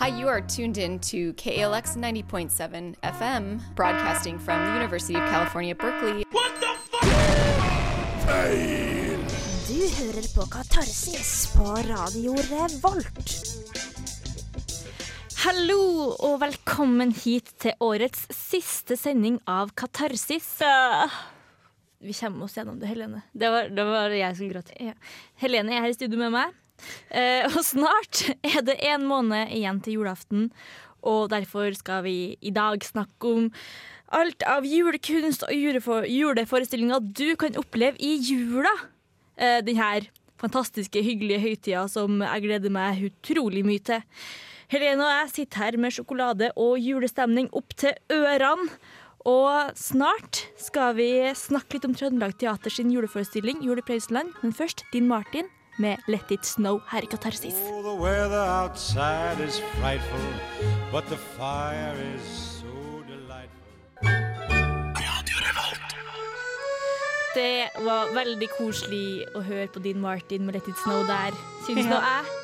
Hi, you are tuned in to KALX 90.7 FM, broadcasting from the University of California, Berkeley. What the fuck? Feil! Du hører på Katarsis på Radio Revolt. Hallo og velkommen hit til årets siste sending av Katarsis. Vi kommer oss gjennom det, Helene. Det var, det var jeg som gråt. Ja. Helene er her i studio med meg. Eh, og snart er det en måned igjen til julaften, og derfor skal vi i dag snakke om alt av julekunst og juleforestillinger du kan oppleve i jula. Eh, denne fantastiske, hyggelige høytida som jeg gleder meg utrolig mye til. Helene og jeg sitter her med sjokolade og julestemning opp til ørene. Og snart skal vi snakke litt om Trøndelag Teater sin juleforestilling Jul i. Men først Din Martin med Let It Snow her i Katarsis. Oh, the weather outside is frightful, but the fire is so delightful. Det var veldig koselig å høre på Din Martin med Let It Snow der, syns nå jeg.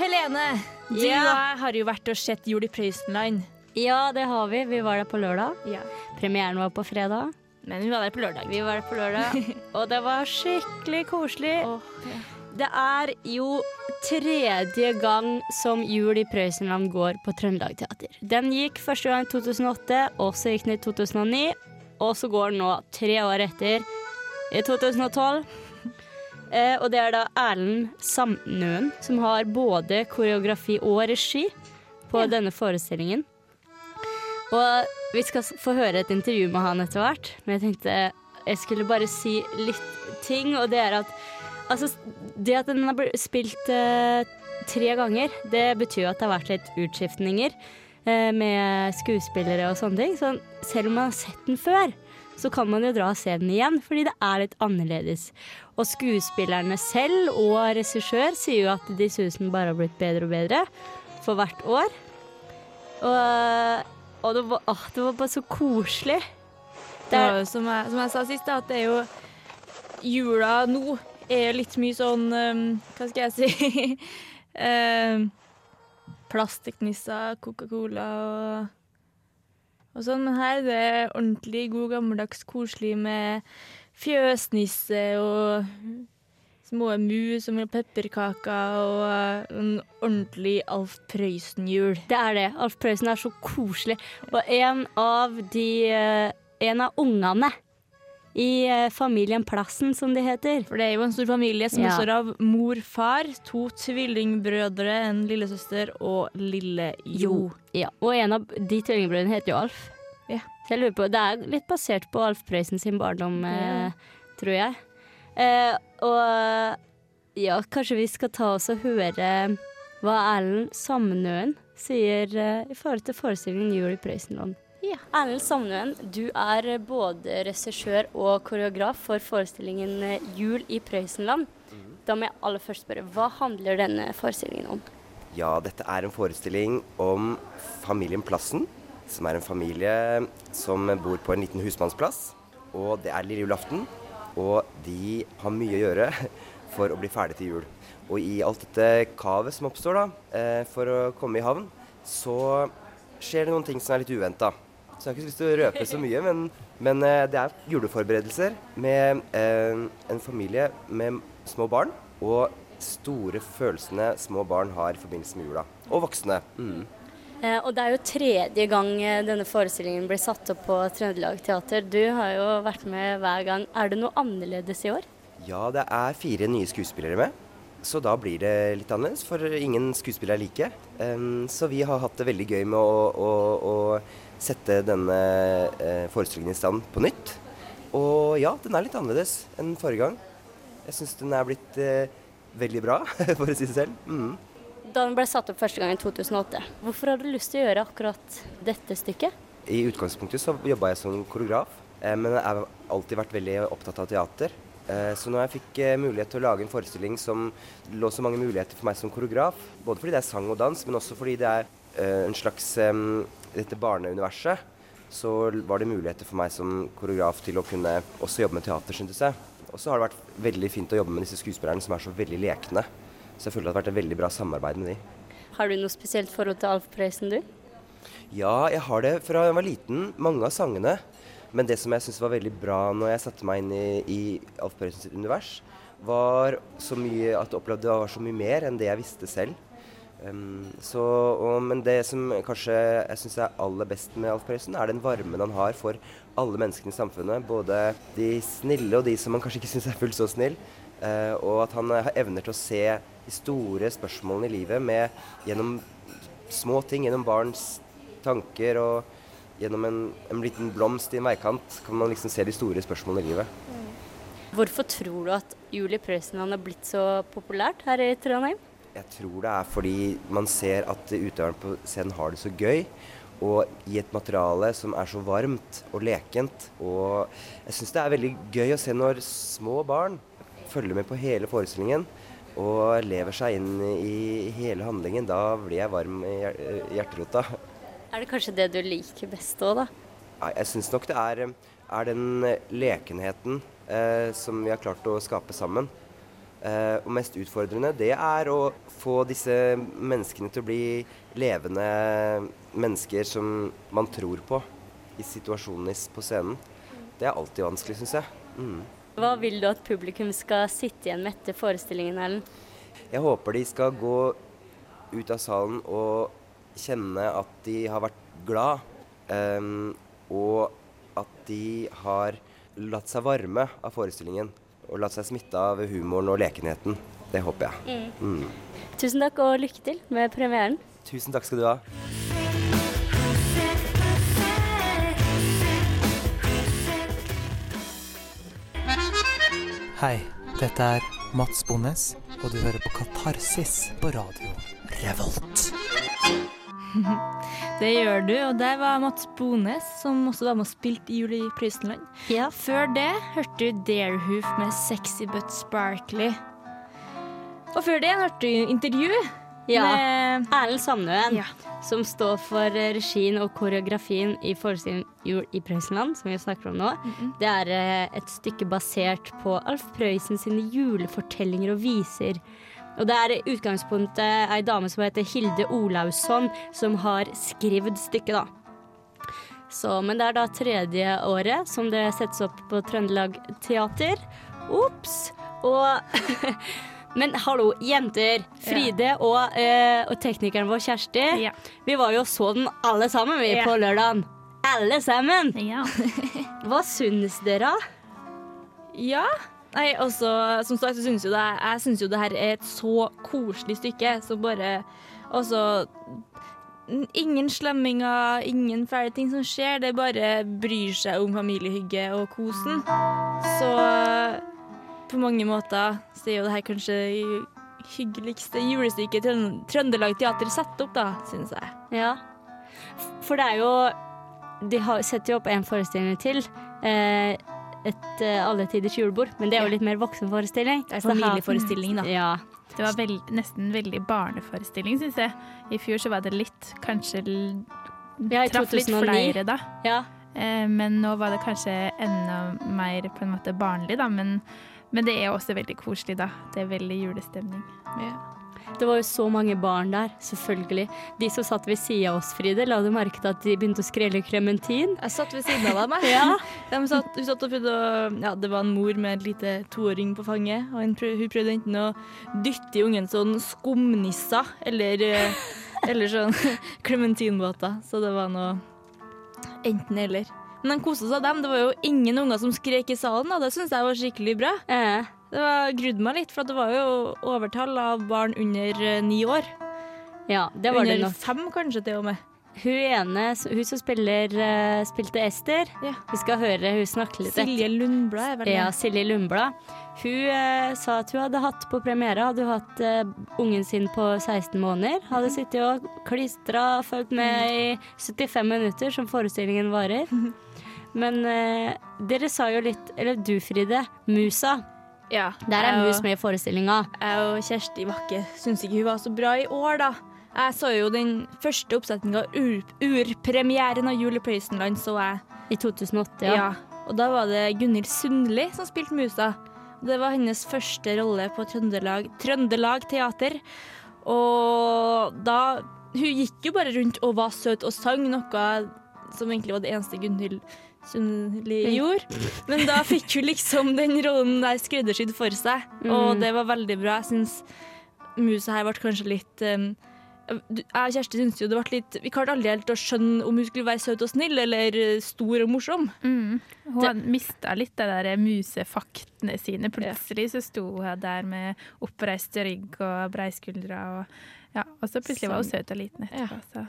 Helene, du og jeg har jo vært og sett Jul i Prøysenland. Ja, det har vi. Vi var der på lørdag. Ja. Premieren var på fredag. Men vi var der på lørdag. Vi var der på lørdag, og det var skikkelig koselig. Åh, ja. Det er jo tredje gang som Jul i Prøysenland går på Trøndelag Teater. Den gikk første gang i 2008, og så gikk den i 2009, og så går den nå tre år etter, i 2012. Eh, og det er da Erlend Samnøen som har både koreografi og regi på denne forestillingen. Og vi skal få høre et intervju med han etter hvert, men jeg tenkte jeg skulle bare si litt ting, og det er at altså, det at den har blitt spilt uh, tre ganger, det betyr jo at det har vært litt utskiftninger uh, med skuespillere og sånne ting. Så selv om man har sett den før, så kan man jo dra og se den igjen, fordi det er litt annerledes. Og skuespillerne selv og regissør sier jo at de synes den bare har blitt bedre og bedre for hvert år. Og, og det, var, åh, det var bare så koselig. Det er jo som jeg, som jeg sa sist, at det er jo Jula nå er litt mye sånn um, Hva skal jeg si um, Plastiknisser, Coca-Cola og, og sånn. Men her er det ordentlig god, gammeldags koselig med fjøsnisse og små mus og pepperkaker og uh, en ordentlig Alf Prøysen-jul. Det er det. Alf Prøysen er så koselig. Og en av de eh, En av ungene i eh, familien Plassen, som de heter. For det er jo en stor familie som Ja. består av mor, far, to tvillingbrødre, en lillesøster og lille Jo. Ja, og en av de tvillingbrødrene heter jo Alf. Ja. Så jeg lurer på, Det er litt basert på Alf Prøysen sin barndom, eh, tror jeg. Eh, og ja, kanskje vi skal ta oss og høre hva Erlend Samnøen sier eh, i forhold til forestillingen Jul i Prøysenland. Ja. Erlend Samnøen, du er både regissør og koreograf for forestillingen eh, Jul i Prøysenland. Da må jeg aller først spørre, hva handler denne forestillingen om? Ja, dette er en forestilling om familien Plassen, som er en familie som bor på en liten husmannsplass. Og det er lille julaften, og de har mye å gjøre for å bli ferdig til jul. Og i alt dette kavet som oppstår da, eh, for å komme i havn, så skjer det noen ting som er litt uventa. Så jeg har ikke lyst til å røpe så mye, men, men eh, det er juleforberedelser med eh, en familie med små barn. Og store følelsene små barn har i forbindelse med jula. Og voksne. Mm. Eh, og det er jo tredje gang eh, denne forestillingen blir satt opp på Trøndelag Teater. Du har jo vært med hver gang. Er det noe annerledes i år? Ja, det er fire nye skuespillere med. Så da blir det litt annerledes, for ingen skuespillere er like. Um, så vi har hatt det veldig gøy med å, å, å sette denne eh, forestillingen i stand på nytt. Og ja, den er litt annerledes enn forrige gang. Jeg syns den er blitt eh, veldig bra, for å si det selv. Mm. Da den ble satt opp første gang i 2008. Hvorfor hadde du lyst til å gjøre akkurat dette stykket? I utgangspunktet så jobba jeg som koreograf, eh, men jeg har alltid vært veldig opptatt av teater. Eh, så når jeg fikk eh, mulighet til å lage en forestilling som lå så mange muligheter for meg som koreograf, både fordi det er sang og dans, men også fordi det er eh, en slags dette barneuniverset, så var det muligheter for meg som koreograf til å kunne også jobbe med teater, syntes jeg. Og så har det vært veldig fint å jobbe med disse skuespillerne som er så veldig lekne. Så jeg føler det har vært et veldig bra samarbeid med de. Har du noe spesielt forhold til Alf Prøysen, du? Ja, jeg har det fra jeg var liten. Mange av sangene. Men det som jeg syntes var veldig bra når jeg satte meg inn i, i Alf Prøysens univers, var så mye at jeg opplevde det var så mye mer enn det jeg visste selv. Um, så, og, men det som kanskje jeg syns er aller best med Alf Prøysen, er den varmen han har for alle menneskene i samfunnet. Både de snille og de som man kanskje ikke syns er fullt så snill. Uh, og at han har evner til å se de store spørsmålene i livet med, gjennom små ting, gjennom barns tanker og gjennom en, en liten blomst i en veikant kan man liksom se de store spørsmålene i livet. Hvorfor tror du at Julie Prøysen har blitt så populært her i Trondheim? Jeg tror det er fordi man ser at utøverne på scenen har det så gøy. Og i et materiale som er så varmt og lekent. Og jeg syns det er veldig gøy å se når små barn følger med på hele forestillingen og lever seg inn i hele handlingen. Da blir jeg varm i hjerterota. Er det kanskje det du liker best òg, da? Jeg syns nok det er, er den lekenheten eh, som vi har klart å skape sammen. Eh, og mest utfordrende, det er å få disse menneskene til å bli levende mennesker som man tror på i situasjonen på scenen. Det er alltid vanskelig, syns jeg. Mm. Hva vil du at publikum skal sitte igjen med etter forestillingen, Erlend? Jeg håper de skal gå ut av salen og kjenne at de har vært glad. Um, og at de har latt seg varme av forestillingen. Og latt seg smitte av humoren og lekenheten. Det håper jeg. Mm. Mm. Tusen takk og lykke til med premieren. Tusen takk skal du ha. Hei, dette er Mats Bonnes, og du hører på Katarsis på radio Revolt. Det gjør du, og der var Mats Bones, som også var med og spilte Jul i Prøysenland. Ja. Før det hørte du Darehoof med 'Sexy But Sparkly'. Og før det hørte du intervju Ja. med Erlend Sandøen, Ja. som står for regien og koreografien i forestillingen Jul i Prøysenland, som vi snakker om nå. Det er eh, et stykke basert på Alf Prøysen sine julefortellinger og viser. Og det er utgangspunktet ei dame som heter Hilde Olausson, som har skrevet stykket, da. Så, men det er da tredje året som det settes opp på Trøndelag Teater. Ops! Og Men hallo, jenter. Fride og, eh, og teknikeren vår Kjersti. Ja. Vi var jo og så den alle sammen vi Ja. på lørdagen. Alle sammen! Ja. Hva syns dere? ja. Nei, også, som sagt, så synes jo det, jeg syns jo det her er et så koselig stykke som bare Altså Ingen slemminger, ingen fæle ting som skjer. Det bare bryr seg om familiehygge og kosen. Så på mange måter så er jo det her kanskje hyggeligste julestykket Trøn- Trøndelag Teater setter opp, da, syns jeg. Ja. For det er jo De setter jo opp en forestilling til. Eh, et uh, Alle tiders julebord. Men det er jo litt mer voksenforestilling. Det er familieforestilling, da. Ja. Det var vel, nesten veldig barneforestilling, syns jeg. I fjor så var det litt Kanskje Ja, traff litt 2009. flere, da. ja. Eh, men nå var det kanskje enda mer på en måte barnlig, da. Men, men det er også veldig koselig, da. Det er veldig julestemning. Det var jo så mange barn der, selvfølgelig. De som satt ved sida av oss, Fride, la du merke til at de begynte å skrelle klementin? Jeg satt ved siden av dem. jeg. Ja. De satt, hun satt og prøvde å Ja, det var en mor med en lite toåring på fanget. Og hun prøvde, enten å dytte i ungen sånn skumnisser eller, eh, eller sånn klementinbåter. Så det var noe enten eller. Men de kosa seg, dem. Det var jo ingen unger som skrek i salen, og det syns jeg var skikkelig bra. Eh, Det var grudde meg litt, for det var jo overtall av barn under eh, ni år. ja, det var det under nok. fem, kanskje, til og med. Hun ene, hun som spiller, eh, spilte Ester, Ja. vi skal høre hun snakke litt Silje Lundblad er vel det. Ja, Silje Lundblad. Hun eh, sa at hun hadde hatt på premiere, hadde hun hatt eh, ungen sin på 16 måneder. Hadde sittet og klistra fulgt med i 75 minutter, som forestillingen varer. Men eh, dere sa jo litt, eller du Fride, musa. Ja, Der er mus med i forestillinga. Jeg og Kjersti Bakke syns ikke hun var så bra i år, da. Jeg så jo den første oppsetninga, ur, urpremieren av Julie Playsonland, så jeg. I 2008, Ja. ja. Og da var det Gunhild Sundli som spilte musa. Det var hennes første rolle på Trøndelag, Trøndelag Teater. Og da Hun gikk jo bare rundt og var søt og sang noe som egentlig var det eneste Gunhild Sundli gjorde. Men da fikk hun liksom den rollen der skreddersydd for seg, og Mm. det var veldig bra. Jeg syns musa her ble kanskje litt um, jeg og Kjersti syntes jo det ble litt Vi klarte aldri helt å skjønne om hun skulle være søt og snill eller stor og morsom. Mm. Hun det, mista litt de der musefaktene sine. Plutselig så sto hun der med oppreist rygg og breiskuldre. Og, ja, og så plutselig var hun søt og liten etterpå. Så.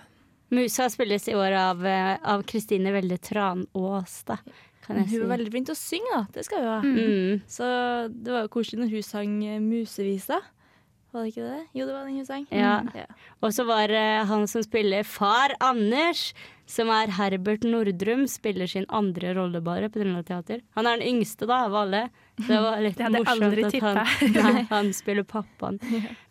Musa spilles i år av, eh, Kristine Velde Tranås, da, kan jeg si. Hun var veldig flink til å synge, da. Det skal hun ha. Mm. Så det var jo koselig når hun sang eh, Musevisa. Var det ikke det? Jo, det var den hun sang. Ja. Ja. Og så var det han som spiller far Anders, som er Herbert Nordrum, spiller sin andre rolle bare på Trøndelag Teater. Han er den yngste da av alle. Det var litt Det morsomt at han, nei, han spiller pappaen.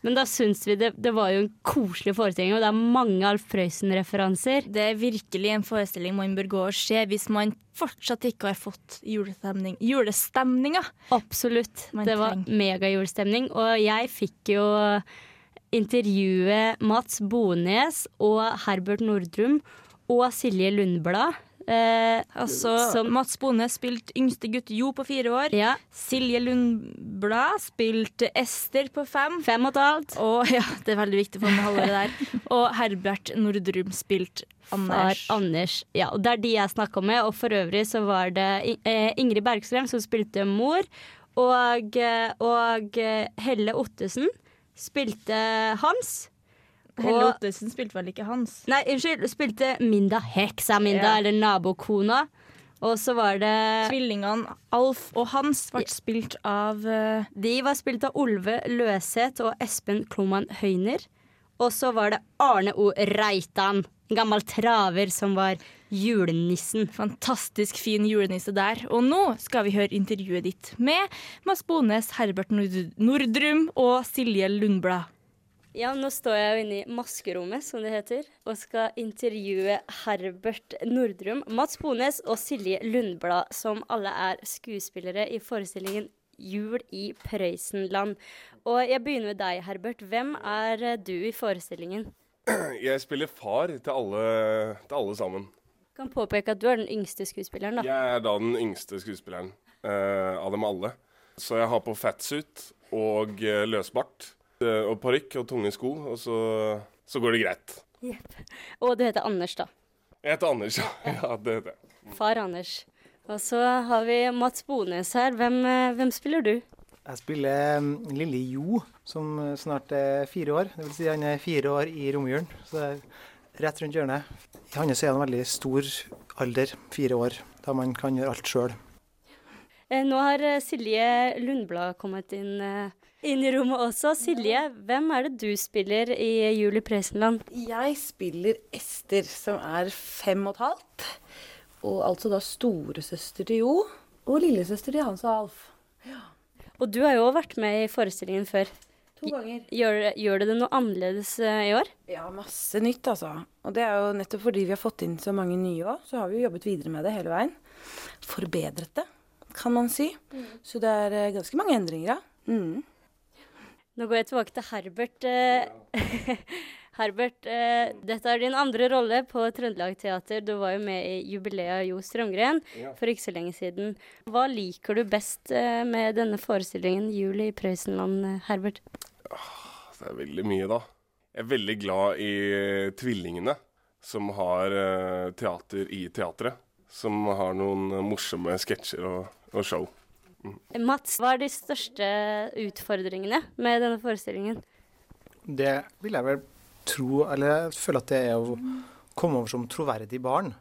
Men da syns vi det, det var jo en koselig forestilling, og det er mange Alf Prøysen-referanser. Det er virkelig en forestilling man bør gå og se hvis man fortsatt ikke har fått julestemning. julestemninga. Absolutt. Man Det var megajulestemning. Og jeg fikk jo intervjue Mats Bones og Herbert Nordrum og Silje Lundblad. Eh, Altså, som, Mats Bone spilte yngste gutt Jo på fire år. ja, Silje Lundblad spilte Ester på fem. fem og et halvt. Og ja, det er veldig viktig å få det halvåret der. Og Herbert Nordrum spilte Far Anders. Anders. Ja, og det er de jeg snakka med. Og for øvrig så var det eh, Ingrid Bergstrøm som spilte mor. Og, eh, og Helle Ottesen spilte Hans. Helle Og- Ottesen spilte vel ikke Hans? Nei, unnskyld. Spilte Minda. Heksa Minda, Ja. eller nabokona. Og så var det Tvillingene Alf og Hans ble spilt av uh, De var spilt av Olve Løseth og Espen Kloman Høyner. Og så var det Arne O. Reitan, en gammel traver som var julenissen. fantastisk fin julenisse der. Og nå skal vi høre intervjuet ditt med Mads Bones, Herbert Nord Nordrum og Silje Lundblad. Ja, nå står jeg jo inne i maskerommet, som det heter, og skal intervjue Herbert Nordrum, Mats Bones og Silje Lundblad, som alle er skuespillere i forestillingen Jul i Prøysenland. Og jeg begynner med deg, Herbert. Hvem er du i forestillingen? Jeg spiller far til alle, til alle sammen. Kan påpeke at du er den yngste skuespilleren, da. Jeg er da den yngste skuespilleren uh, av dem alle. Så jeg har på fatsuit og uh, løsbart. Eh, og parykk og tunge sko, og så, så går det greit. Og du heter Anders, da. Jeg heter Anders, ja. ja det heter jeg. Far Anders. Og så har vi Mats Bones her. Hvem, eh, hvem spiller du? Jeg spiller um, lille Jo, som uh, snart er fire år. Det vil si han er fire år i romjulen, så det er rett rundt hjørnet. I hans er han en veldig stor alder, fire år, da man kan gjøre alt sjøl. Eh, Nå har eh, Silje Lundblad kommet inn, eh, inn i rommet også. Silje, hvem er det du spiller i Julie i Jeg spiller Ester, som er fem og et halvt. Og altså da storesøster til Jo, og lillesøster til Hans og Alf. Ja. Og du har jo vært med i forestillingen før. To ganger. Gjør, gjør det det noe annerledes eh, i år? Ja, masse nytt, altså. Og det er jo nettopp fordi vi har fått inn så mange nye òg, så har vi jo jobbet videre med det hele veien. Forbedret det, kan man si. Så det er eh, ganske mange endringer, ja. Mm. Nå går jeg tilbake til Herbert. Ja. Herbert, eh, dette er din andre rolle på Trøndelag Teater. Du var jo med i jubileet av Jo Strømgren Ja. for ikke så lenge siden. Hva liker du best eh, med denne forestillingen Jul i Prøysenland, eh, Herbert? Det er veldig mye, da. Jeg er veldig glad i tvillingene som har eh, teater i teatret. Som har noen eh, morsomme sketsjer og, og show. Mats, hva er de største utfordringene med denne forestillingen? Det vil jeg vel tro, eller jeg føler at det er å komme over som troverdig barn.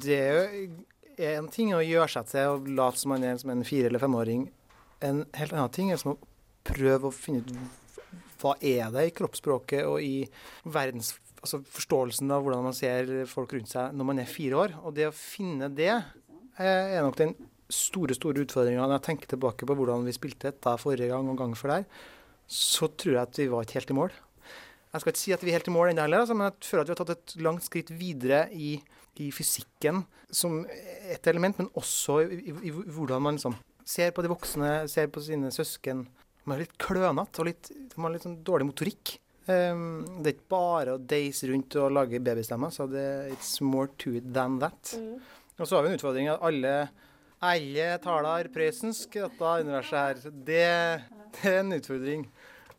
Det er jo en ting å gjøre seg til og late som man er som en fire- eller femåring. En helt annen ting er som å prøve å finne ut hva er det i kroppsspråket og i verdens, altså forståelsen av hvordan man ser folk rundt seg når man er fire år. Og det å finne det eh, er nok den store, store utfordringer. Når jeg tenker tilbake på hvordan vi spilte dette forrige gang og gangen før der, så tror jeg at vi var ikke helt i mål. Jeg skal ikke si at vi er helt i mål ennå heller, altså, men jeg føler at vi har tatt et langt skritt videre i, i fysikken som et element, men også i, i, i hvordan man liksom ser på de voksne, ser på sine søsken. Man er litt klønete og litt, man har litt sånn dårlig motorikk. Um, det er ikke bare å deise rundt og lage babystemmer, så det it's more to it than that. Og så har vi en utfordring at alle, alle taler prøysensk i dette universet her. Det, det er en utfordring.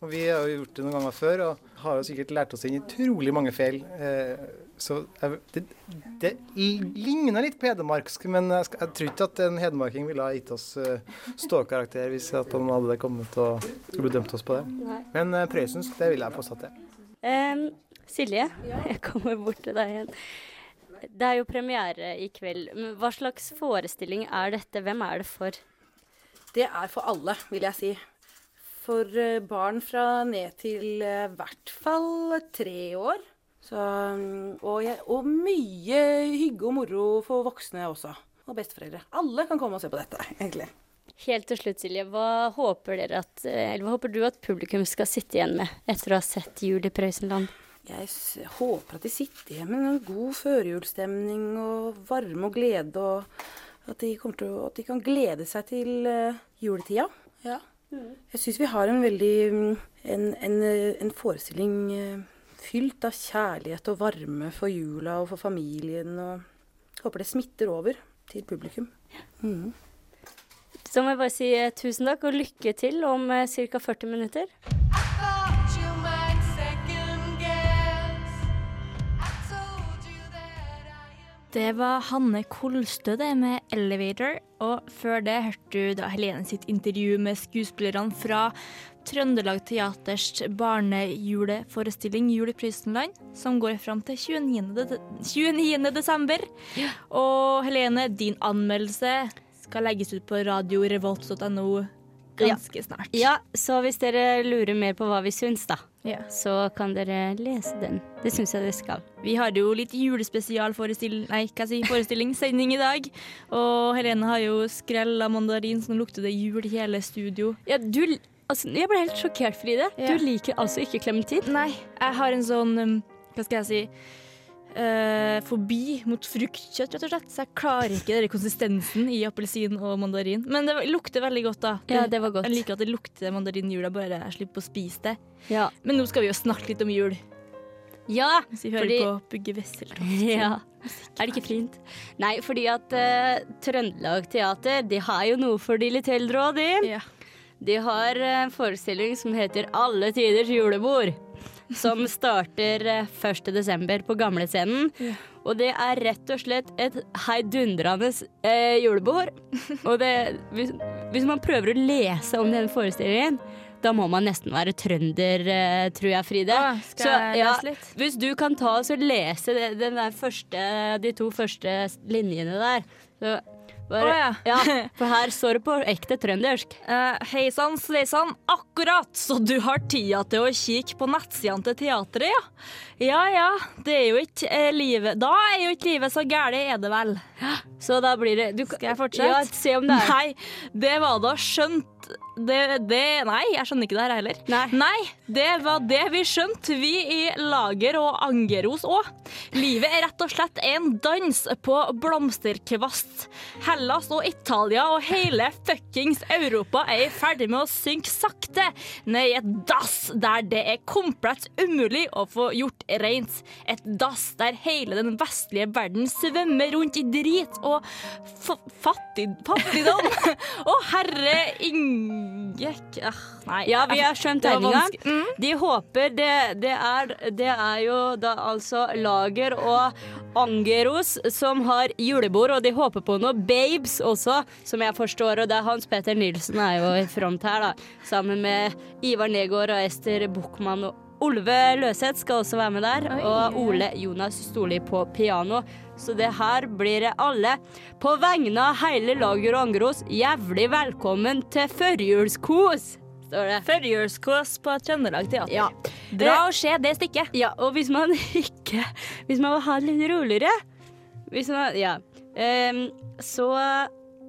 Og vi har jo gjort det noen ganger før og har jo sikkert lært oss inn utrolig mange feil. Eh, så det, det ligner litt på hedmarksk, men jeg, jeg tror ikke at en hedmarking ville ha gitt oss uh, ståkarakter hvis at han hadde kommet og skulle dømt oss på det. Men presensk, prøysensk, det vil jeg påstå til. Um, Silje, jeg kommer bort til deg igjen. Det er jo premiere i kveld. Hva slags forestilling er dette? Hvem er det for? Det er for alle, vil jeg si. For eh, barn fra ned til eh, i hvert fall tre år. Så, mm, og, jeg, og mye hygge og moro for voksne også. Og besteforeldre. Alle kan komme og se på dette, egentlig. Helt til slutt, Silje, hva håper, at, eh, eller hva håper du at publikum skal sitte igjen med etter å ha sett Jul i Prøysenland? Jeg håper at de sitter igjen med en god førjulsstemning og varme og glede. Og at de, til, at de kan glede seg til eh, juletida. Ja. Jeg syns vi har en veldig en, en, en forestilling eh, fylt av kjærlighet og varme for jula og for familien. Og håper det smitter over til publikum. Mm. Så må jeg bare si eh, tusen takk og lykke til om ca. 40 minutter. Det var Hanne Kolstø det med 'Elevator'. Og før det hørte du da Helene sitt intervju med skuespillerne fra Trøndelag Teaters barnejuleforestilling 'Jul i Prøysenland', som går fram til 29. De 29. desember. Og Helene, din anmeldelse skal legges ut på radiorevolt.no ganske snart. Ja, så hvis dere lurer mer på hva vi syns, da, Ja. så kan dere lese den. Det syns jeg dere skal. Vi hadde jo litt julespesialforestilling Nei, hva si, forestilling, sending i dag. Og Helene har jo skrella mandarin, så nå lukter det jul i hele studio. Ja, du Altså, jeg ble helt sjokkert, Fride. Ja. Du liker altså ikke klementin? Nei, jeg har en sånn um, Hva skal jeg si eh, forbi mot fruktkjøtt, rett og slett. Så jeg klarer ikke den konsistensen i appelsin og mandarin. Men det lukter veldig godt, da. Ja, det var godt. Jeg liker at det lukter mandarin i jula, bare jeg slipper å spise det. Ja. Men nå skal vi jo snakke litt om jul. Ja, Hvis vi hører Fordi- på Bugge Wesseltoft. Ja. Er det ikke fint? Nei, fordi at uh, Trøndelag Teater de har jo noe for de litt eldre òg, de. Ja. De har en forestilling som heter Alle tiders julebord. Som starter eh, 1. desember på Gamlescenen. Og det er rett og slett et heidundrende eh, julebord. Og det, hvis, hvis man prøver å lese om den forestillingen, da må man nesten være trønder, eh, tror jeg, Fride. Ah, jeg ja, hvis du kan ta oss og lese det, første, de to første linjene der, så bare, oh, ja. ja. For her står det på ekte trøndersk. Uh, Hei sann, sveisann, akkurat så du har tida til å kikke på nettsidene til teatret, ja. Ja ja, det er jo ikke eh, livet Da er jo ikke livet så gæli, er det vel. Så da blir det du, Skal jeg fortsette? Ja, se om det er Nei, det var da skjønt det, det Nei, jeg skjønner ikke det her heller. Nei. det var det vi skjønte, vi i Lager og Angeros òg. Livet er rett og slett en dans på blomsterkvast. Hellas og Italia og hele fuckings Europa er i ferd med å synke sakte ned i et dass der det er komplett umulig å få gjort rent. Et dass der hele den vestlige verden svømmer rundt i drit og fattig fattigdom. Å, herre Ingek ah, Nei. Ja, vi har skjønt tegninga. Mm. De håper det, det, er, det er jo da altså Lager og Angeros som har julebord, og de håper på noe babes også, som jeg forstår. Og det er Hans Petter Nilsen er jo i front her, da. Sammen med Ivar Negård og Ester Buchmann. Og Olve Løseth skal også være med der. Og Ole Jonas Storli på piano. Så det her blir det alle. På vegne av hele Lager og angros. jævlig velkommen til førjulskos! Står det. Førjulskås på Trøndelag Teater. Ja. Dra og se det stykket. Ja, og hvis man ikke Hvis man vil ha det litt roligere Hvis man Ja. Um, så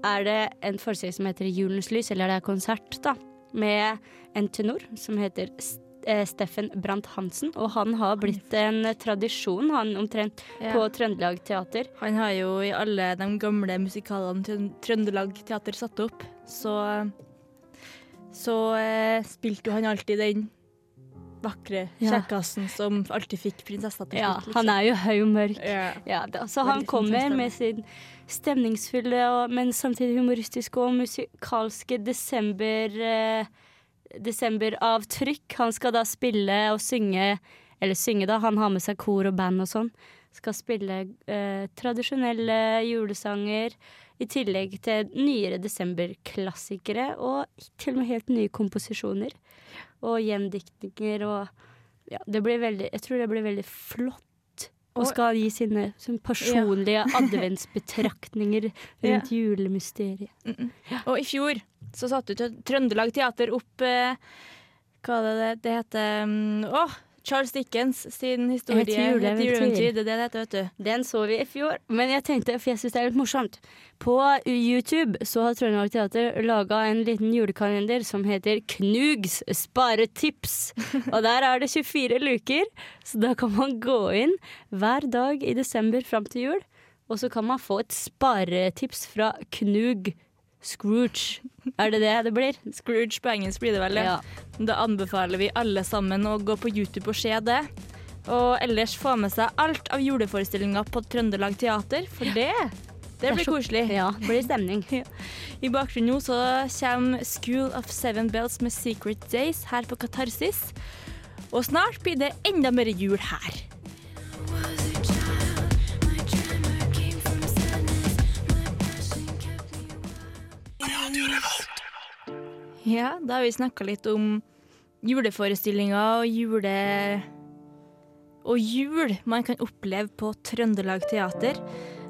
er det en forestilling som heter Julens lys, eller det er konsert, da, med en tenor som heter S- eh, Steffen Brandt Hansen. Og han har blitt en tradisjon, han omtrent, Ja. på Trøndelag Teater. Han har jo i alle de gamle musikalene Trøn- Trøndelag Teater satt opp, så Så eh, spilte jo han alltid den vakre Ja. som alltid fikk prinsessa til Ja, liksom. han er jo høy og mørk. Ja. Ja, da, så han kommer med sin stemningsfulle, og, men samtidig humoristiske og musikalske desember, eh, desemberavtrykk. Han skal da spille og synge, eller synge da, han har med seg kor og band og sånn. Skal spille eh, tradisjonelle julesanger i tillegg til nyere desemberklassikere og til og med helt nye komposisjoner. Og gjendiktninger og ja, det blir veldig, Jeg tror det blir veldig flott. Og skal gi sine, sine personlige adventsbetraktninger rundt julemysteriet. Mm -mm. Og i fjor så satte Trø- Trøndelag Teater opp eh, Hva er det det heter? Å! Oh, Charles Dickens sin historie. Et juleeventyr. Det er det det heter, vet du. Den så vi i fjor, men jeg tenkte, for jeg syns det er litt morsomt På YouTube så har Trøndelag Teater laga en liten julekalender som heter Knugs sparetips. Og der er det 24 luker, så da kan man gå inn hver dag i desember fram til jul. Og så kan man få et sparetips fra Knug Scrooge. Er det det det blir? Scrooge på engelsk blir det vel, Ja. Da anbefaler vi alle sammen å gå på YouTube og se det. Og ellers få med seg alt av juleforestillinger på Trøndelag Teater, for det det blir koselig. Ja, det blir stemning. I bakgrunnen nå så kommer School of Seven Bells med Secret Days her på Katarsis. Og snart blir det enda mer jul her. Ja, da har vi snakka litt om juleforestillinger og jule... Og jul man kan oppleve på Trøndelag Teater.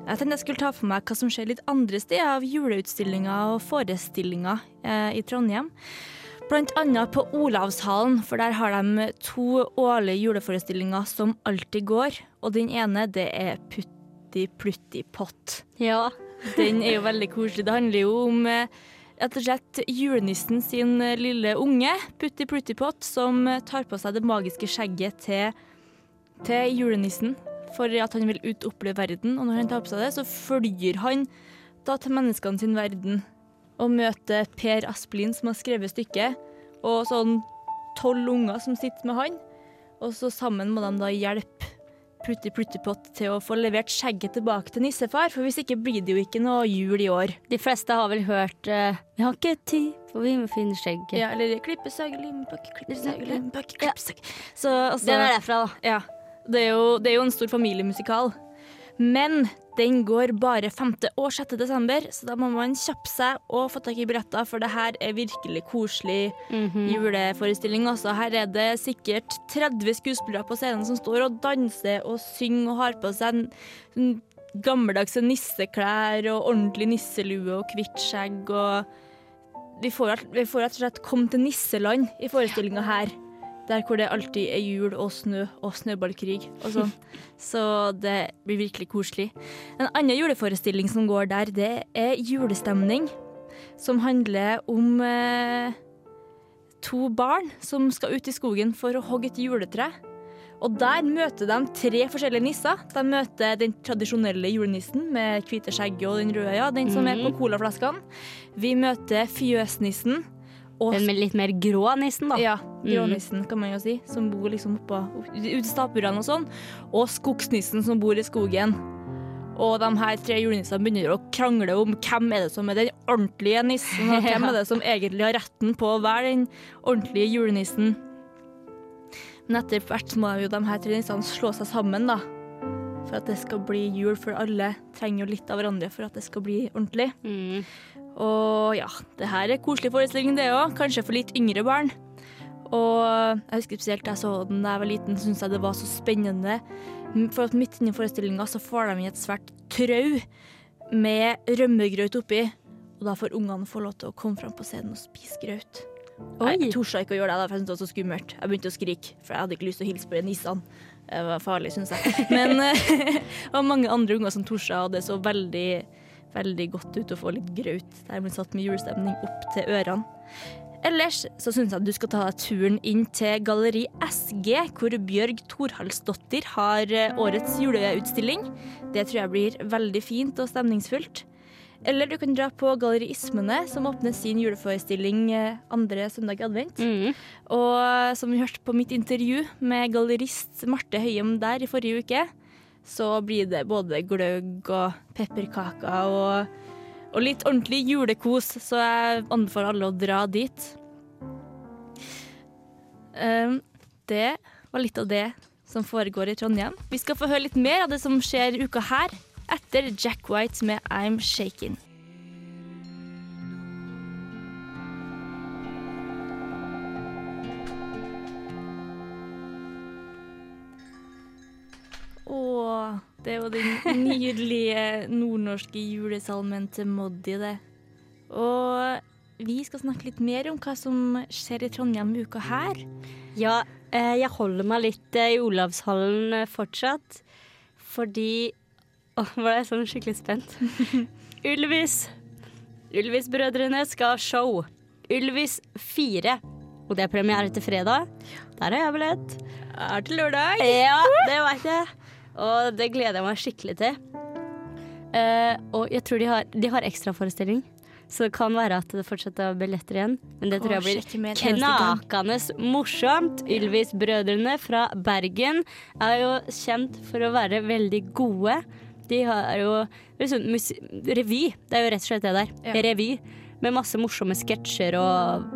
Jeg tenkte jeg skulle ta for meg hva som skjer litt andre steder av juleutstillinger og forestillinger eh, i Trondheim. Blant annet på Olavshallen, for der har de to årlige juleforestillinger som alltid går. Og den ene, det er Putti Plutti Pott. Ja. Den er jo veldig koselig. Det handler jo om eh, rett og slett julenissen sin eh, lille unge, Putti Pluttipott, som eh, tar på seg det magiske skjegget til, til julenissen for at han vil ut og oppleve verden. Og når han tar på seg det, så følger han da til menneskene sin verden og møter Per Asplin, som har skrevet stykket, og sånn tolv unger som sitter med han. Og så sammen må de da hjelpe Putti Plutti Pott til å få levert skjegget tilbake til nissefar, for hvis ikke blir det jo ikke noe jul i år. De fleste har vel hørt uh, 'Vi har ikke tid, for vi må finne skjegget'. Ja, eller klippesag, limpakke, klippesag, limpakke, klippesag. Så altså Den er derfra, da. Ja. Det er, jo, det er jo en stor familiemusikal. Men den går bare 5. og 6. desember, så da må man kjappe seg og få tak i billetter, for det her er virkelig koselig juleforestilling. Også. her er det sikkert 30 skuespillere på scenen som står og danser og synger og har på seg en, en gammeldagse nisseklær og ordentlig nisselue og hvitt skjegg og vi får, rett- vi får rett og slett komme til nisseland i forestillinga her. Der hvor det alltid er jul og snø og snøballkrig og sånn. Så det blir virkelig koselig. En annen juleforestilling som går der, det er julestemning. Som handler om eh, to barn som skal ut i skogen for å hogge et juletre. Og der møter de tre forskjellige nisser. De møter den tradisjonelle julenissen med hvite skjegget og den røde øya, den som er på Mhm. colaflaskene. Vi møter fjøsnissen. Og Den med litt mer grå nissen, da. ja, grånissen kan man jo si, som bor liksom oppå utestapurene og sånn. Og skogsnissen som bor i skogen. Og de her tre julenissene begynner å krangle om hvem er det som er den ordentlige nissen, og hvem er det som egentlig har retten på å være den ordentlige julenissen. Men etter hvert må jo de her tre nissene slå seg sammen, da. For at det skal bli jul, for alle trenger jo litt av hverandre for at det skal bli ordentlig. Mm. Og ja, det her er koselig forestilling det òg, kanskje for litt yngre barn. Og jeg husker spesielt da jeg så den da jeg var liten, syntes jeg det var så spennende. For at midt inni forestillinga så får de inn et svært trau med rømmegrøt oppi. Og da får ungene få lov til å komme fram på scenen og spise grøt. Nei, Jeg torde ikke å gjøre det, for jeg syntes det var så skummelt. Jeg begynte å skrike, for jeg hadde ikke lyst til å hilse på nissene. Det var farlig, syns jeg. Men det var mange andre unger som torde, og det så veldig, veldig godt ut å få litt graut der man satt med julestemning opp til ørene. Ellers så syns jeg at du skal ta turen inn til Galleri SG, hvor Bjørg Thorhalsdottir har eh, årets juleutstilling. Det tror jeg blir veldig fint og stemningsfullt. Eller du kan dra på Galleriismene, som åpner sin juleforestilling eh, andre søndag i advent. Mm. Og som vi hørte på mitt intervju med gallerist Marte Høyem der i forrige uke, så blir det både gløgg og pepperkaker og, og litt ordentlig julekos, så jeg anbefaler alle å dra dit. Um, det var litt av det som foregår i Trondheim. Vi skal få høre litt mer av det som skjer uka her, etter Jack White med I'm Shakin'. Å, det var den nydelige nordnorske julesalmen til Moddi, det. Og vi skal snakke litt mer om hva som skjer i Trondheim uka her. Ja, eh, jeg holder meg litt eh, i Olavshallen eh, fortsatt. Fordi Åh, var jeg sånn skikkelig spent. Ylvis. Ylvis-brødrene skal ha show. Ylvis 4. Og det er premiere til fredag. Der har jeg billett. Er til lørdag. Ja, det veit jeg. Og det gleder jeg meg skikkelig til. Eh, og jeg tror de har, de har ekstraforestilling. Så det kan være at det fortsetter å bli lettere igjen. Men det tror jeg blir en knakende morsomt. Ylvis-brødrene fra Bergen er jo kjent for å være veldig gode. De har jo liksom, revy. Det er jo rett og slett det der. Ja. Revy. Med masse morsomme sketsjer og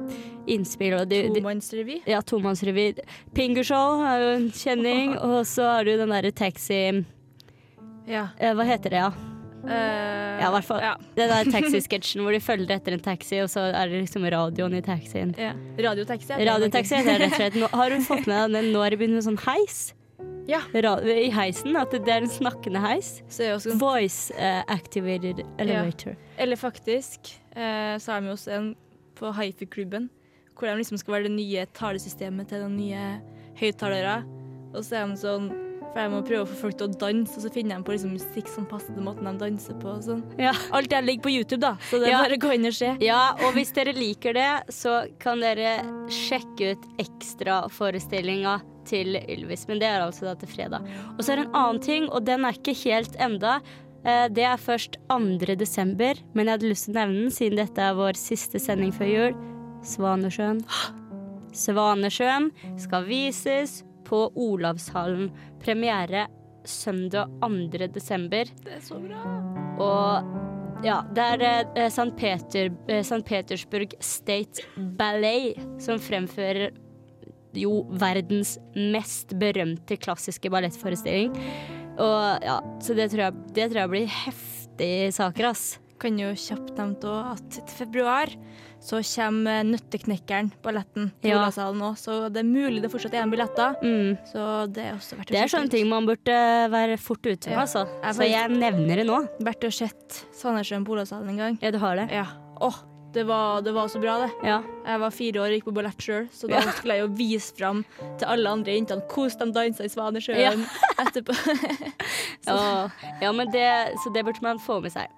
innspill. Og de, Tomannsrevy. ja, tomannsrevy. Pingershow er jo en kjenning. Og så har du den derre taxi... Ja. Eh, hva heter det, ja? Uh, Ja, i hvert fall. Ja. Den der taxisketsjen hvor de følger etter en taxi, og så er det liksom radioen i taxien. ja. Radiotaxi. heter Radiotaxi det rett og slett. Nå, har du fått med deg den nå er det begynt med sånn heis? Ja. I heisen. At det er en snakkende heis. Er også Voice uh, activated elevator. Eller faktisk uh, så har vi også en på hifi-klubben, hvor de liksom skal være det nye talesystemet til de nye høyttalere. Og så er de sånn For jeg må prøve å få folk til å danse, og så finner de på liksom musikk som passer til måten de danser på. og sånn. Ja. Alt det ligger på YouTube, da, så det er Ja. bare å gå inn og se. Ja, og hvis dere liker det, så kan dere sjekke ut ekstraforestillinga til Ylvis. Men det er altså da til fredag. Og så er det en annen ting, og den er ikke helt enda. Eh, Det er først 2. desember, men jeg hadde lyst til å nevne den siden dette er vår siste sending før jul. Svanesjøen. Svanesjøen skal vises på Olavshallen. Premiere søndag 2. desember. Det er så bra. Og ja, det er eh, St. Peter, eh, St. Petersburg State Ballet som fremfører jo verdens mest berømte klassiske ballettforestilling. Og ja, så det tror jeg, det tror jeg blir heftige saker, ass. Kan jo kjapt nevne også at til februar så kommer Nøtteknekkeren, balletten, til Ja. Olavshallen òg. Så det er mulig det fortsatt er igjen billetter. Mm. Så det er også verdt å Det er sånne ting man burde være fort ute med, Ja. altså. Jeg Så jeg nevner det nå. Vært å sett Sandnessjøen på Olavshallen en gang. Ja, du har det? Ja. Åh, det var, det var så bra, det. Ja. Jeg var fire år og gikk på ballett sjøl, så da Ja. skulle jeg jo vise fram til alle andre jentene hvordan de dansa i Svanesjøen etterpå. Så- ja, men det, så det burde man få med seg.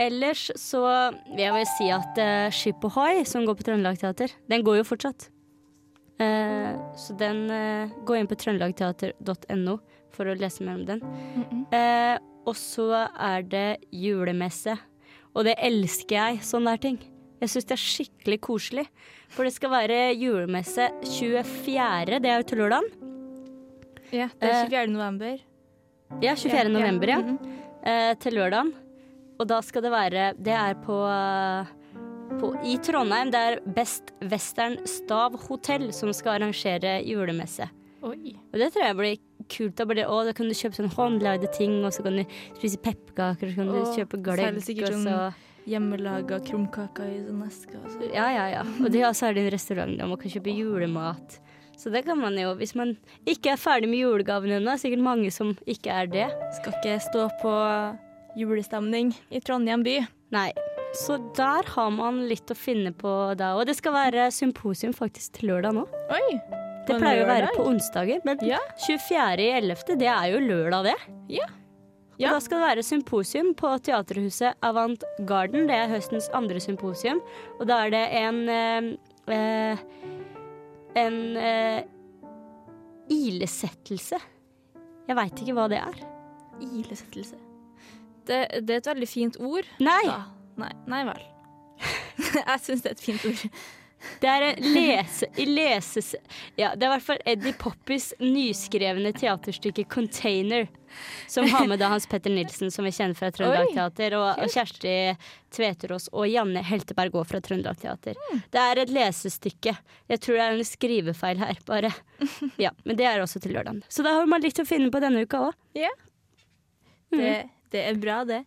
Ellers så vil jeg vel si at uh, Skip Ohoi, som går på Trøndelag Teater, den går jo fortsatt. Uh, så den uh, Gå inn på trøndelagteater.no for å lese mer om den. Eh, og så er det julemesse. Og det elsker jeg, sånne der ting. Jeg syns det er skikkelig koselig. For det skal være julemesse 24., det er jo til lørdagen. ja, det er Eh, 24. november. Ja, 24. Ja, ja. november, ja. Mhm. eh, til lørdagen. Og da skal det være Det er på, på i Trondheim. Det er Best Western Stav Hotell som skal arrangere julemesse. Oi. Og det tror jeg blir kult. Da, det, å, da kan du kjøpe sånn håndlagde ting, og så kan du spise pepperkaker, og så kan du Åh, kjøpe så gløgg, og sånn så Hjemmelaga krumkaker i sånn eske. Altså. Ja, ja, ja. Og det også er det en restaurant der man kan kjøpe julemat. Så det kan man jo, hvis man ikke er ferdig med julegavene ennå. Sikkert mange som ikke er det. Skal ikke stå på julestemning i Trondheim by. Nei. Så der har man litt å finne på da. Og det skal være symposium faktisk til lørdag nå. Oi! Det pleier å være på onsdager, men Ja. 24.11., det er jo lørdag, det. Ja. Og da skal det være symposium på Teaterhuset Avant Garden. Det er høstens andre symposium. Og da er det en eh, eh, En eh, ilesettelse. Jeg veit ikke hva det er. Ilesettelse. Det, det er et veldig fint ord. Nei! Nei, nei vel. jeg syns det er et fint ord. Det er en lese, leses... Ja, det er i hvert fall Eddie Poppys nyskrevne teaterstykke 'Container'. Som har med da Hans Petter Nilsen, som vi kjenner fra Trøndelag Teater, og, og Kjersti Tveterås og Janne Helteberg òg fra Trøndelag Teater. Mm. Det er et lesestykke. Jeg tror det er en skrivefeil her, bare. Ja, Men det er også til lørdag. Så da har man litt å finne på denne uka òg. Ja. Det, det er bra, det.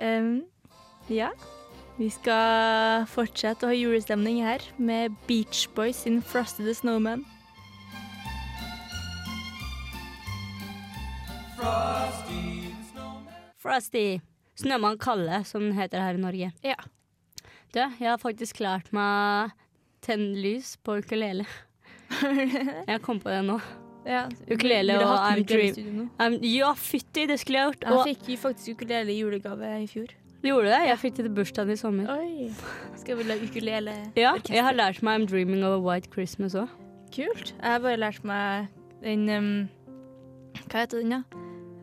Um, ja. Vi skal fortsette å ha julestemning her med Beach Boys sin 'Frosted the Snowman'. Frosty. Snømann Kalle, som den heter her i Norge. Ja. Du, jeg har faktisk klart meg tenne lys på ukulele. Jeg kom på det nå. Ja, Ukulele og I'm Dream. ja, fytti, det skulle jeg gjort. Jeg fikk jo faktisk ukulele i julegave i fjor. gjorde du det? Jeg fikk det til bursdagen i sommer. Oi. Skal vi la ukulele? Ja, jeg har lært meg I'm Dreaming of a White Christmas òg. Kult. Jeg har bare lært meg den um, Hva heter den, da?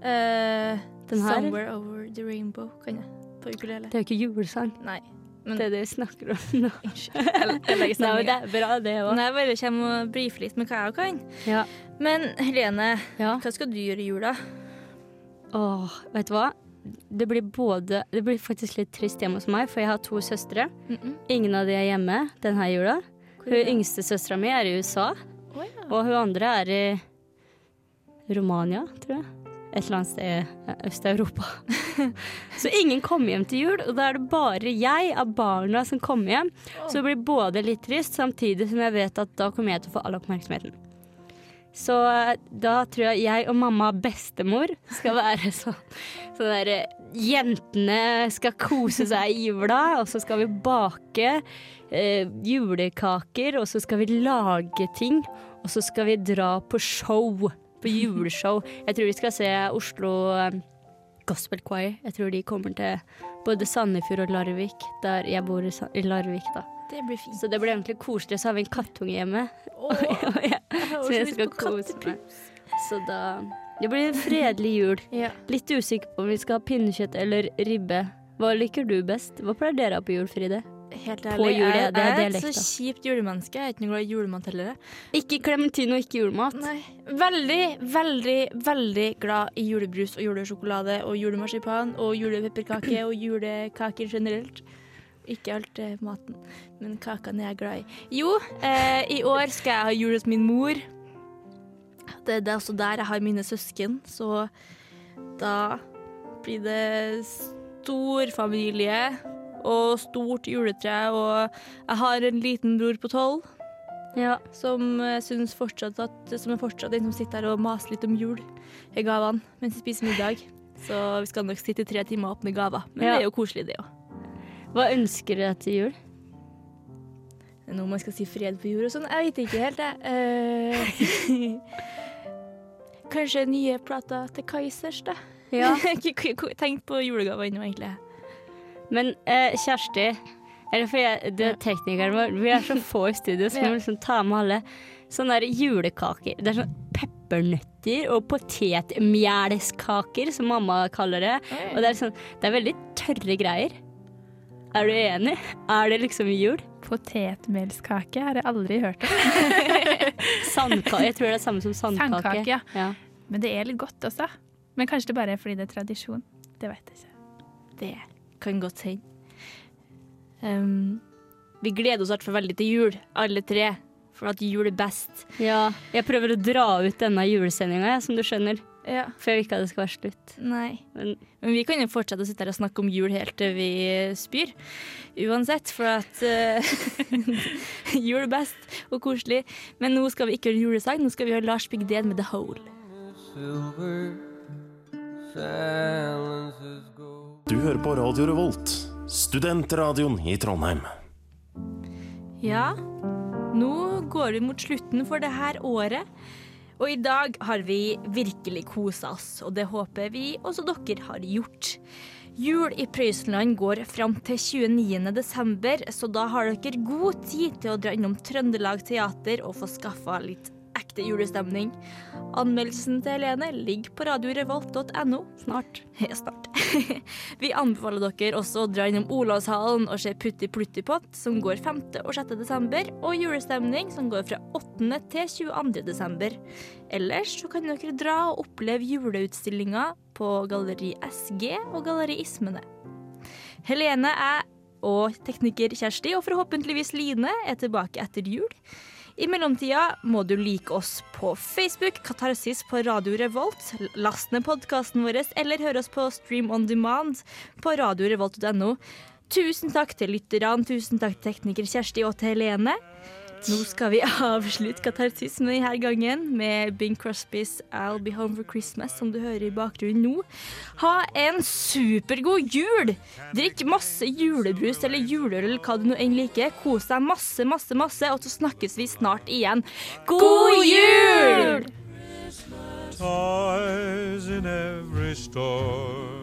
Eh, Den her? 'Somewhere Over the Rainbow' kan jeg. På ukulele. Det er jo ikke julesang. Nei. Men Det vi snakker om nå. Unnskyld. Legger det er bra, det òg. Nei, jeg bare kommer og brifer litt med hva jeg kan. Ja. Men Helene, Ja. hva skal du gjøre i jula? Åh, vet du hva? Det blir både Det blir faktisk litt trist hjemme hos meg, for jeg har to søstre. Ingen av de er hjemme denne jula. Hvor Hun yngste søstera mi er i USA, oh, ja. og hun andre er i Romania, tror jeg. Et eller annet sted i Øst-Europa. Så ingen kommer hjem til jul, og da er det bare jeg av barna som kommer hjem. Så det blir både litt trist, samtidig som jeg vet at da kommer jeg til å få all oppmerksomheten. Så eh, da tror jeg jeg og mamma og bestemor skal være sånn Sånn der eh, Jentene skal kose seg i jula, og så skal vi bake eh, julekaker, og så skal vi lage ting, og så skal vi dra på show. På juleshow. Jeg tror vi skal se Oslo eh, Gospel Choir. Jeg tror de kommer til både Sandefjord og Larvik, der jeg bor i, Larvik, da. Det blir fint. Så det blir egentlig koselig. Så har vi en kattunge hjemme. så så jeg skal kose meg. Så da Det blir en fredelig jul. Ja. Litt usikker på om vi skal ha pinnekjøtt eller ribbe. Hva liker du best? Hva pleier dere å ha på jul, Fride? Helt ærlig, jeg, det er jeg er et så kjipt julemenneske. Jeg er ikke noe glad i julemat heller. Ikke klementin og ikke julemat. Nei. Veldig, veldig, veldig glad i julebrus og julesjokolade og julemarsipan og julepepperkake og julekaker generelt. Ikke alt eh, maten, men kakene er jeg glad i. Jo, eh, i år skal jeg ha jul hos min mor. Det, det er også der jeg har mine søsken, så da blir det stor familie og stort juletre, og jeg har en liten bror på tolv Ja. som fortsatt at Som er fortsatt den som sitter her og maser litt om jul i gavene mens vi spiser middag. Så vi skal nok sitte i tre timer og åpne gaver. Men Ja. det er jo koselig, det òg. Hva ønsker dere til jul? Det er noe man skal si fred på jord og sånn. Jeg vet ikke helt, jeg. Uh, kanskje nye plater til Kaizers, da. Ja. Ikke tenkt på julegaver ennå, egentlig. Men eh, Kjersti, eller for jeg, du er teknikeren vår, vi er så få i studio, så vi må liksom ta med alle sånne der julekaker. Det er sånn peppernøtter og potetmjælskaker, som mamma kaller det. Og det er, sånn, det er veldig tørre greier. Er du enig? Er det liksom jul? Potetmelskake har jeg aldri hørt om. Sandkake. Jeg tror det er det samme som sandkake. Sandkake, ja. ja. Men det er litt godt også. Men kanskje det bare er fordi det er tradisjon. Det vet jeg ikke. Det kan godt hende. Um, vi gleder oss altfor veldig til jul, alle tre. For at jul er best. Ja, jeg prøver å dra ut denne julesendinga, som du skjønner. Ja. For jeg vil ikke at det skal være slutt. Nei. Men Men vi kan jo fortsette å sitte her og snakke om jul helt til vi spyr. Uansett, for at uh, jul er best og koselig. Men nå skal vi ikke høre julesang, nå skal vi høre Lars Bigden med The Hole. Du hører på Radio Revolt, studentradioen i Trondheim. Ja, nå går vi mot slutten for det her året. Og i dag har vi virkelig kosa oss, og det håper vi også dere har gjort. Jul i Prøysenland går fram til 29. desember, så da har dere god tid til å dra innom Trøndelag Teater og få skaffa litt ekte julestemning. Anmeldelsen til Helene ligger på radiorevolt.no. Snart. Snart. Vi anbefaler dere også å dra innom Olavshallen og se Putti Pluttipott, som går 5. og 6. desember, og Julestemning, som går fra 8. til 22. desember. Ellers så kan dere dra og oppleve juleutstillinga på Galleri SG og Galleri Ismene. Helene er og tekniker Kjersti, og forhåpentligvis Line, er tilbake etter jul. I mellomtida må du like oss på Facebook, Katarsis på Radio Revolt, last ned podkasten vår eller høre oss på Stream on Demand på radiorevolt.no. Tusen takk til lytterne, tusen takk til tekniker Kjersti og til Helene. Nå skal vi avslutte katarsismen denne gangen med Bing Crosbys I'll Be Home for Christmas, som du hører i bakgrunnen nå. Ha en supergod jul! Drikk masse julebrus eller juleøl eller hva du nå enn liker. Kos deg masse, masse, masse, og så snakkes vi snart igjen. God jul! Ties in every store.